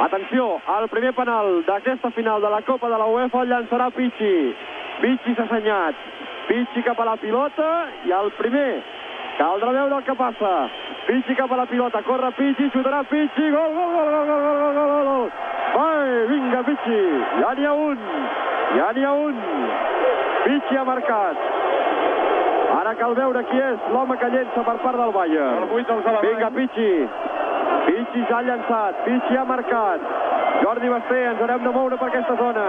Atenció, el primer penal d'aquesta final de la Copa de la UEFA el llançarà Pichi. Pichi s'ha assenyat. Pichi cap a la pilota i el primer. Caldrà veure el que passa. Pichi cap a la pilota, corre Pichi, xutarà Pichi, gol, gol, gol, gol, gol, gol, gol, gol, gol. Vai, vinga Pichi, ja n'hi ha un, ja n'hi ha un. Pichi ha marcat. Ara cal veure qui és l'home que llença per part del Bayern. El 8 dels. Vinga, Pichi. Pichi ja ha llançat, Pichi ha marcat. Jordi Basté, ens haurem de moure per aquesta zona.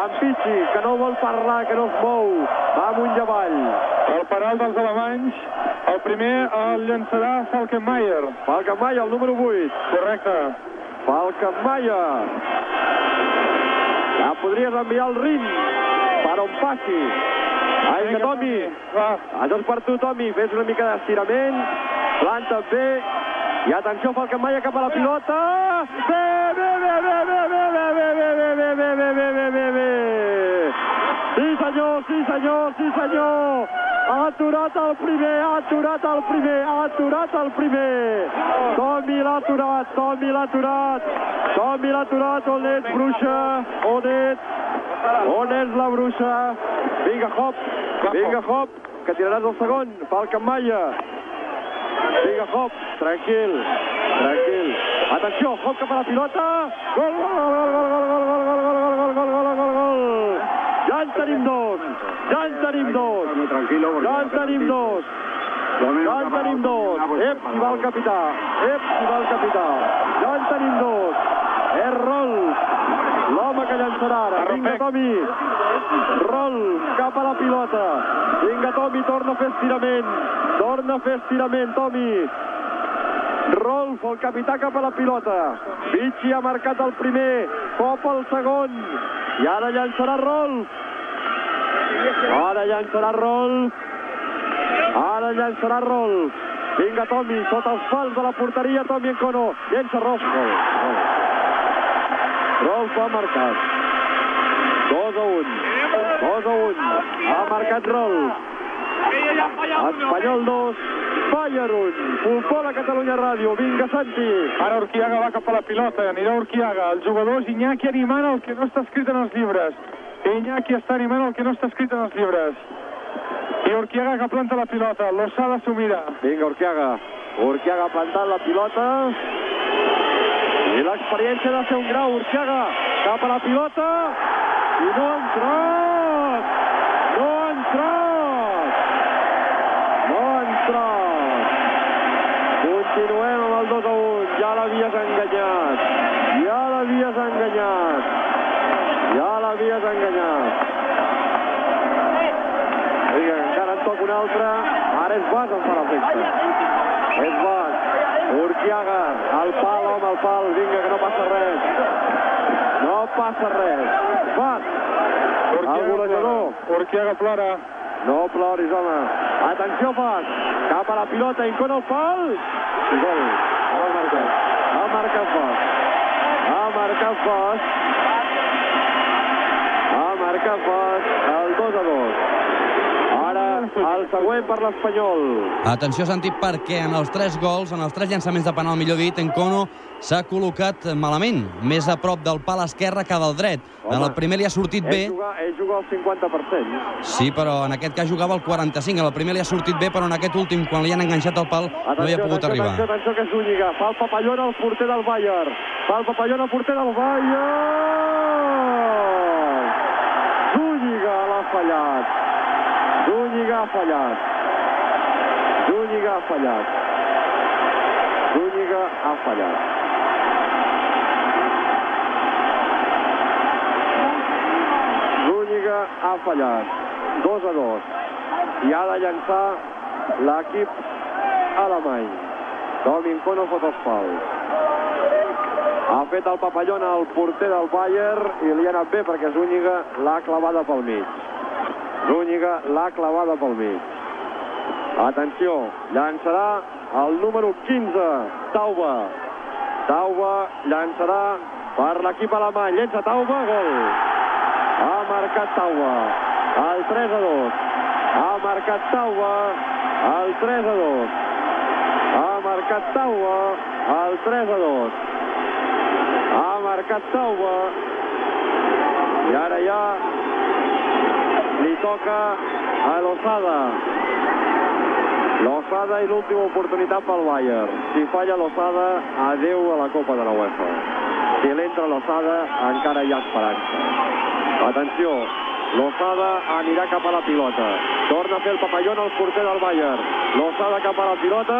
Amb Pichi, que no vol parlar, que no es mou. Va amunt i avall. El penal dels alemanys, el primer el llançarà Falkenmayer. Falkenmayer, el número 8. Correcte. Falkenmayer. Ja podries enviar el rim per on passi. Vinga, Tomi. Va. Això és per tu, Tomi. Fes una mica d'estirament. Planta bé. I atenció, Falkenmayer cap a la pilota. Bé, bé, bé, bé, bé, bé, bé, bé, bé, bé, bé, bé, bé, bé, bé, bé, bé. Sí, senyor, sí, senyor, sí, senyor. Ha aturat el primer, ha aturat el primer, ha aturat el primer. Tomi l'ha aturat, Tomi l'ha aturat. Tomi l'ha aturat, on ets, bruixa? On ets? On és la bruixa? Vinga, Hop, vinga, Hop, que tiraràs el segon. Falkenmayer. Vinga, Hop, tranquil, tranquil. Atenció, Hop cap a la pilota. Gol, gol, gol, gol, gol, gol, gol, gol, gol, gol, gol, gol, gol, gol, gol. En dos, ja en dos, ja en dos. Ja en dos. Ep, va el capità. Ep, si va el capità. Ja en dos. L'home que llançarà ara. Vinga, Tomi. Rolf, cap a la pilota. Vinga, Tomi, torna a fer estirament. Torna a fer estirament, Tomi. Rolf, el capità cap a la pilota. Vichy ha marcat el primer, cop el segon. I ara llançarà Rolf. Ara llançarà Rolf. Ara llançarà Rolf. Vinga, Tomi, sota els pals de la porteria, Tomi Encono. Llença Rolf. Gol. Gol. Rolf ha marcat. 2 a 1. 2 a 1. Ha marcat Rolf. Espanyol 2, Bayern 1. Futbol a Catalunya Ràdio. Vinga, Santi. Ara Urquiaga va cap a la pilota, anirà Urquiaga. El jugador és Iñaki animant el que no està escrit en els llibres. Iñaki està animant el que no està escrit en els llibres. I Urquiaga que planta la pilota. Lozada s'ho mira. Vinga, Urquiaga. Urquiaga plantant la pilota. I l'experiència de ser un grau. Urquiaga cap a la pilota. I no ha entrat. No ha entrat. No ha entrat. Continuem amb el 2 a 1. Ja l'havies enganyat. Ja l'havies enganyat. Ja l'havies enganyat. Vinga, encara en toca un altre. Ara és Bas, em fa l'efecte. És Bas. Urquiaga, al pal, home, al pal. Vinga, que no passa res. No passa res. Bas, el golejador. Urquiaga plora. No ploris, home. Atenció, Bas. Cap a la pilota, Incona el pal. I gol. Ha marcat. Ha marcat Bas. Ha marcat Bas. Ha marcat Bas. El 2 a 2. El següent per l'Espanyol. Atenció, Santi, perquè en els tres gols, en els tres llançaments de penal, millor dit, Encono s'ha col·locat malament, més a prop del pal esquerre que del dret. En el primer li ha sortit bé, Ell juga, ell juga al 50%. sí, però en aquest cas jugava el 45. En el primer li ha sortit bé, però en aquest últim, quan li han enganxat el pal, no hi ha pogut atenció, arribar. Atenció, atenció, que és Zúñiga. Fa el papallón al porter del Bayern. Fa el papallón al porter del Bayern. Zúñiga l'ha fallat. Zúñiga ha fallat. Zúñiga ha fallat. Zúñiga ha fallat. Zúñiga ha fallat. 2 a 2. I ha de llançar l'equip alemany. Domingo fot els pals. Ha fet el papallón al porter del Bayern i li ha anat bé perquè Zúñiga l'ha clavada pel mig. Zúñiga l'ha clavada pel mig. Atenció, llançarà el número 15, Tauba. Tauba llançarà per l'equip alemany. Llença Tauba, gol. Ha marcat Tauba. El 3 a 2. Ha marcat Tauba. El 3 a 2. Ha marcat Tauba. El 3 a 2. Ha marcat Tauba. I ara ja toca a Lozada. Lozada i l'última oportunitat pel Bayern. Si falla Lozada, adeu a la Copa de la UEFA. Si l'entra Lozada, encara hi ha esperança. Atenció, Lozada anirà cap a la pilota. Torna a fer el papallón al porter del Bayern. Lozada cap a la pilota.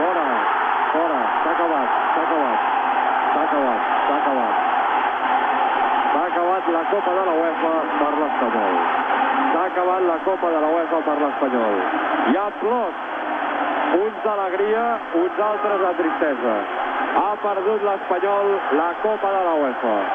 Fora, fora. S'ha acabat, s'ha acabat. S'ha acabat, s'ha acabat. Acabat la Copa de la UEFA per l'Espanyol. S'ha acabat la Copa de la UEFA per l'Espanyol. Hi ha plors. Uns d'alegria, uns altres de tristesa. Ha perdut l'Espanyol la Copa de la UEFA.